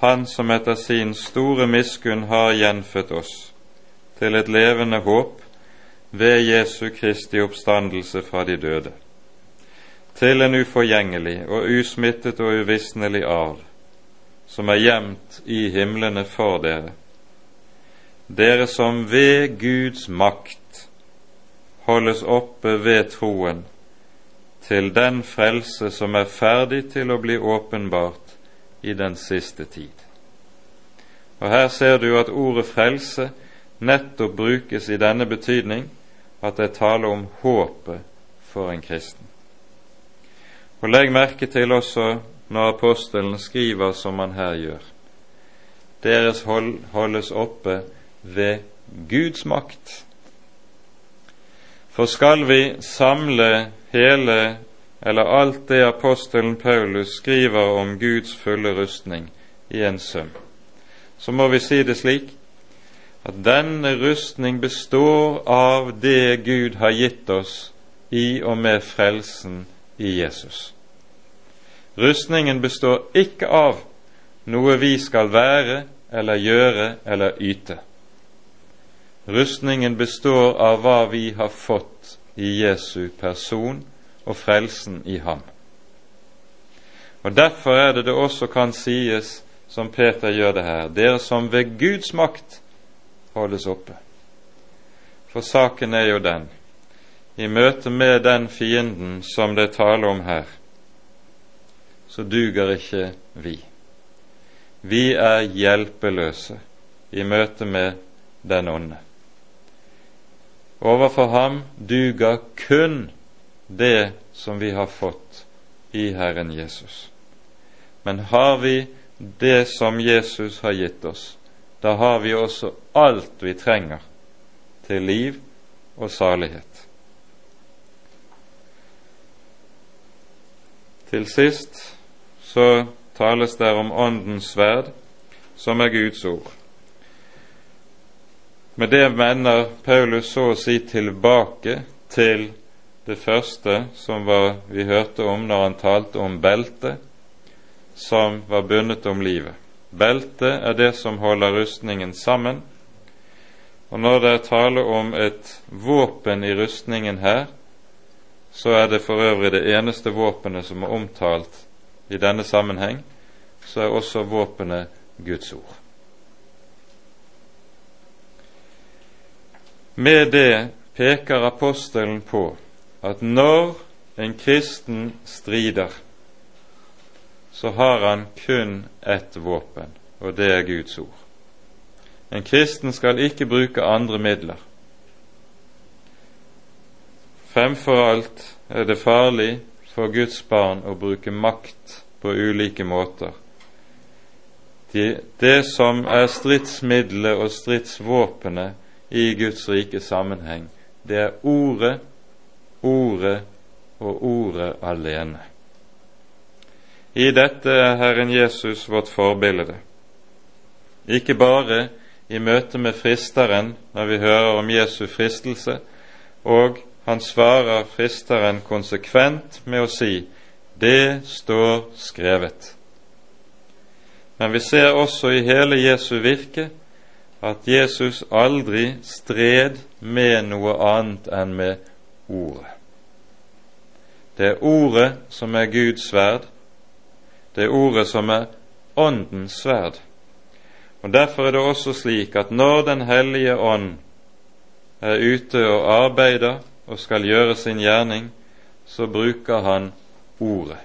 Han som etter sin store miskunn har gjenfødt oss til et levende håp ved Jesu Kristi oppstandelse fra de døde til en uforgjengelig og usmittet og uvisnelig arv, som er gjemt i himlene for dere, dere som ved Guds makt holdes oppe ved troen til den frelse som er ferdig til å bli åpenbart i den siste tid. Og Her ser du at ordet frelse nettopp brukes i denne betydning at det taler om håpet for en kristen. Og legg merke til også når apostelen skriver som han her gjør. Deres hold holdes oppe ved Guds makt. For skal vi samle hele eller alt det apostelen Paulus skriver om Guds fulle rustning i en sum, så må vi si det slik at denne rustning består av det Gud har gitt oss i og med frelsen i Jesus. Rustningen består ikke av noe vi skal være eller gjøre eller yte. Rustningen består av hva vi har fått i Jesu person og frelsen i ham. Og Derfor er det det også kan sies, som Peter gjør det her, dere som ved Guds makt holdes oppe. For saken er jo den, i møte med den fienden som det taler om her, så duger ikke vi. Vi er hjelpeløse i møte med den onde. Overfor ham duger kun det som vi har fått i Herren Jesus. Men har vi det som Jesus har gitt oss, da har vi også alt vi trenger til liv og salighet. Til sist så tales det om Åndens sverd, som er Guds ord. Med det mener Paulus så å si tilbake til det første som var, vi hørte om når han talte om beltet som var bundet om livet. Beltet er det som holder rustningen sammen. Og når det er tale om et våpen i rustningen her, så er det for øvrig det eneste våpenet som er omtalt i denne sammenheng, så er også våpenet Guds ord. Med det peker apostelen på at når en kristen strider, så har han kun ett våpen, og det er Guds ord. En kristen skal ikke bruke andre midler. Fremfor alt er det farlig for Guds barn å bruke makt på ulike måter de, det som er stridsmiddelet og stridsvåpenet i Guds rike sammenheng, det er ordet, ordet og ordet alene. I dette er Herren Jesus vårt forbilde. Ikke bare i møte med fristeren når vi hører om Jesu fristelse, og han svarer fristeren konsekvent med å si det står skrevet. Men vi ser også i hele Jesu virke at Jesus aldri stred med noe annet enn med Ordet. Det er Ordet som er Guds sverd, det er ordet som er Åndens sverd. Og Derfor er det også slik at når Den hellige ånd er ute og arbeider og skal gjøre sin gjerning, så bruker han ordet.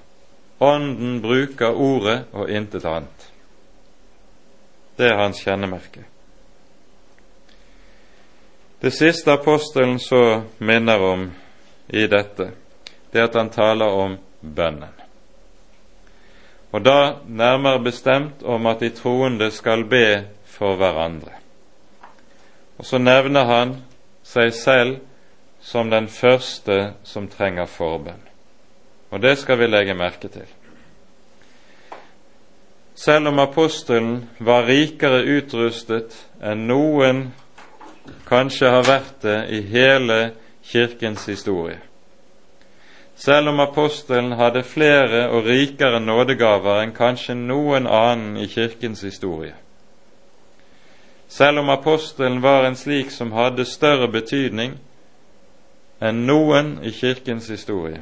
Ånden bruker ordet og intet annet. Det er hans kjennemerke. Det siste apostelen så minner om i dette, det er at han taler om bønnen og da nærmere bestemt om at de troende skal be for hverandre. Og så nevner han seg selv som den første som trenger forbønn. Og det skal vi legge merke til. Selv om apostelen var rikere utrustet enn noen kanskje har vært det i hele Kirkens historie, selv om apostelen hadde flere og rikere nådegaver enn kanskje noen annen i Kirkens historie. Selv om apostelen var en slik som hadde større betydning enn noen i Kirkens historie,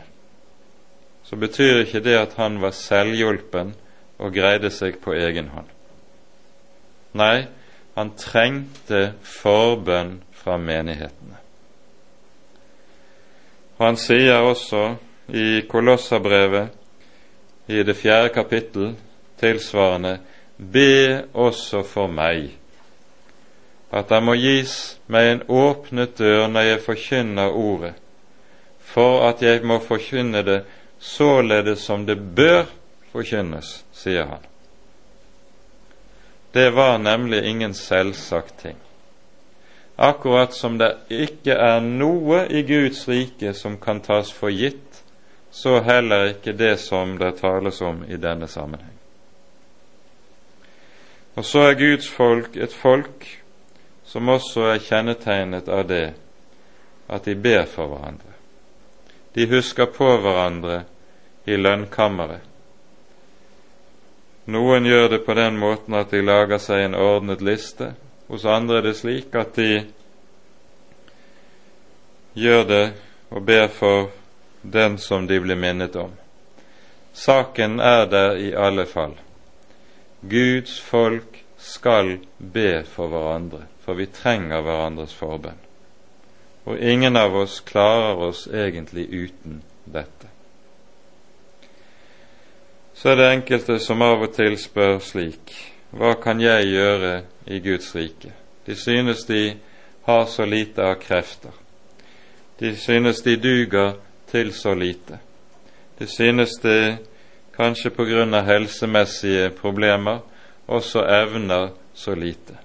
så betyr ikke det at han var selvhjulpen og greide seg på egen hånd. Nei, han trengte forbønn fra menighetene. Og Han sier også i Kolossabrevet i det fjerde kapittel tilsvarende Be også for meg at det må gis meg en åpnet dør når jeg forkynner ordet, for at jeg må forkynne det således som det bør forkynnes, sier han. Det var nemlig ingen selvsagt ting. Akkurat som det ikke er noe i Guds rike som kan tas for gitt så heller ikke det som det tales om i denne sammenheng. Og så er Guds folk et folk som også er kjennetegnet av det at de ber for hverandre. De husker på hverandre i lønnkammeret. Noen gjør det på den måten at de lager seg en ordnet liste. Hos andre er det slik at de gjør det og ber for den som de blir minnet om. Saken er der i alle fall. Guds folk skal be for hverandre, for vi trenger hverandres forbønn. Og ingen av oss klarer oss egentlig uten dette. Så er det enkelte som av og til spør slik Hva kan jeg gjøre i Guds rike? De synes de har så lite av krefter. De synes de duger til så lite. De synes det kanskje på grunn av helsemessige problemer også evner så lite.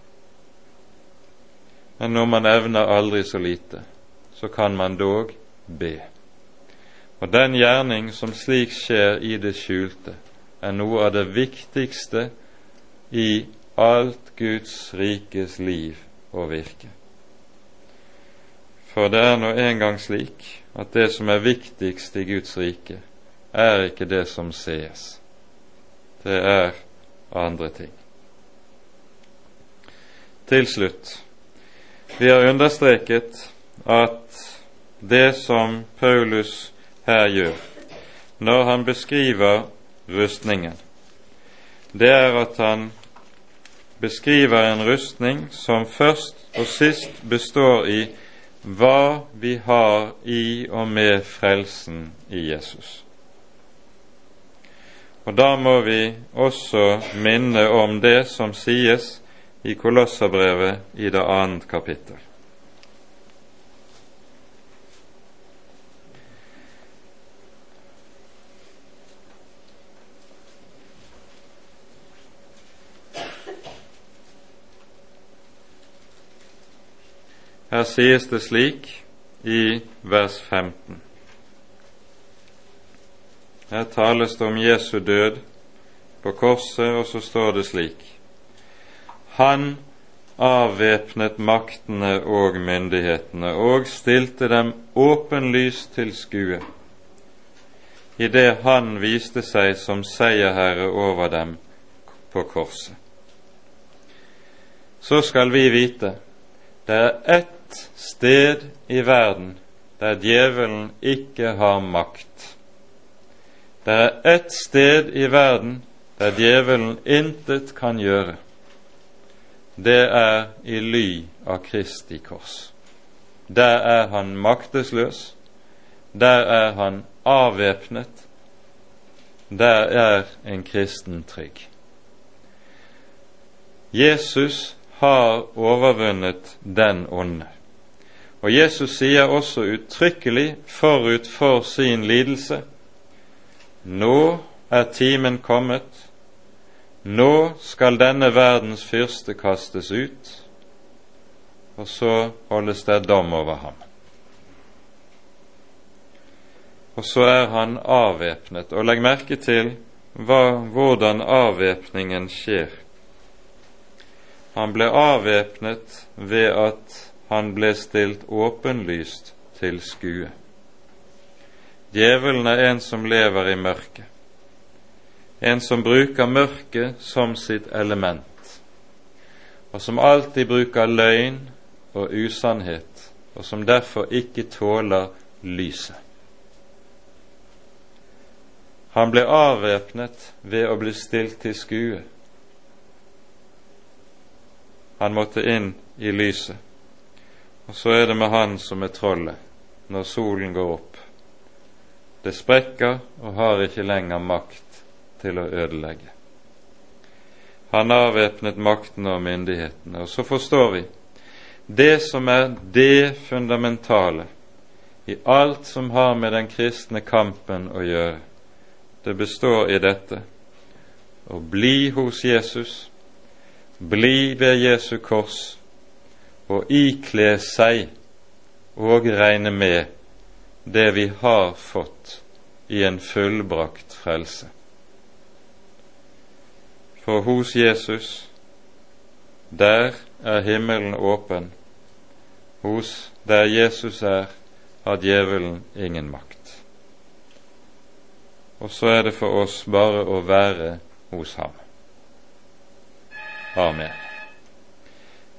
Men når man evner aldri så lite, så kan man dog be. Og den gjerning som slik skjer i det skjulte, er noe av det viktigste i alt Guds rikes liv og virke. For det er nå engang slik at det som er viktigst i Guds rike, er ikke det som sees. Det er andre ting. Til slutt vi har understreket at det som Paulus her gjør, når han beskriver rustningen, det er at han beskriver en rustning som først og sist består i hva vi har i og med frelsen i Jesus. Og Da må vi også minne om det som sies i Kolosserbrevet i det annet kapittel. Her sies det slik i vers 15. Her tales det om Jesu død på korset, og så står det slik Han avvæpnet maktene og myndighetene og stilte dem åpenlyst til skue, idet han viste seg som seierherre over dem på korset. Så skal vi vite det er ett sted i verden der djevelen ikke har makt. Det er ett sted i verden der djevelen intet kan gjøre. Det er i ly av Kristi kors. Der er han maktesløs, der er han avvæpnet, der er en kristen trygg. Jesus har overvunnet den onde. Og Jesus sier også uttrykkelig forut for sin lidelse nå er timen kommet, nå skal denne verdens fyrste kastes ut, og så holdes det dom over ham. Og så er han avvæpnet, og legg merke til hva, hvordan avvæpningen skjer. Han ble avvæpnet ved at han ble stilt åpenlyst til skue. Djevelen er en som lever i mørket, en som bruker mørket som sitt element, og som alltid bruker løgn og usannhet, og som derfor ikke tåler lyset. Han ble avvæpnet ved å bli stilt til skue. Han måtte inn i lyset, og så er det med han som er trollet når solen går opp. Det sprekker og har ikke lenger makt til å ødelegge. Han avvæpnet maktene og myndighetene. Og så forstår vi det som er det fundamentale i alt som har med den kristne kampen å gjøre. Det består i dette å bli hos Jesus, bli ved Jesu kors og ikle seg og regne med det vi har fått i en fullbrakt frelse. For hos Jesus, der er himmelen åpen. Hos der Jesus er, har djevelen ingen makt. Og så er det for oss bare å være hos ham. Amen.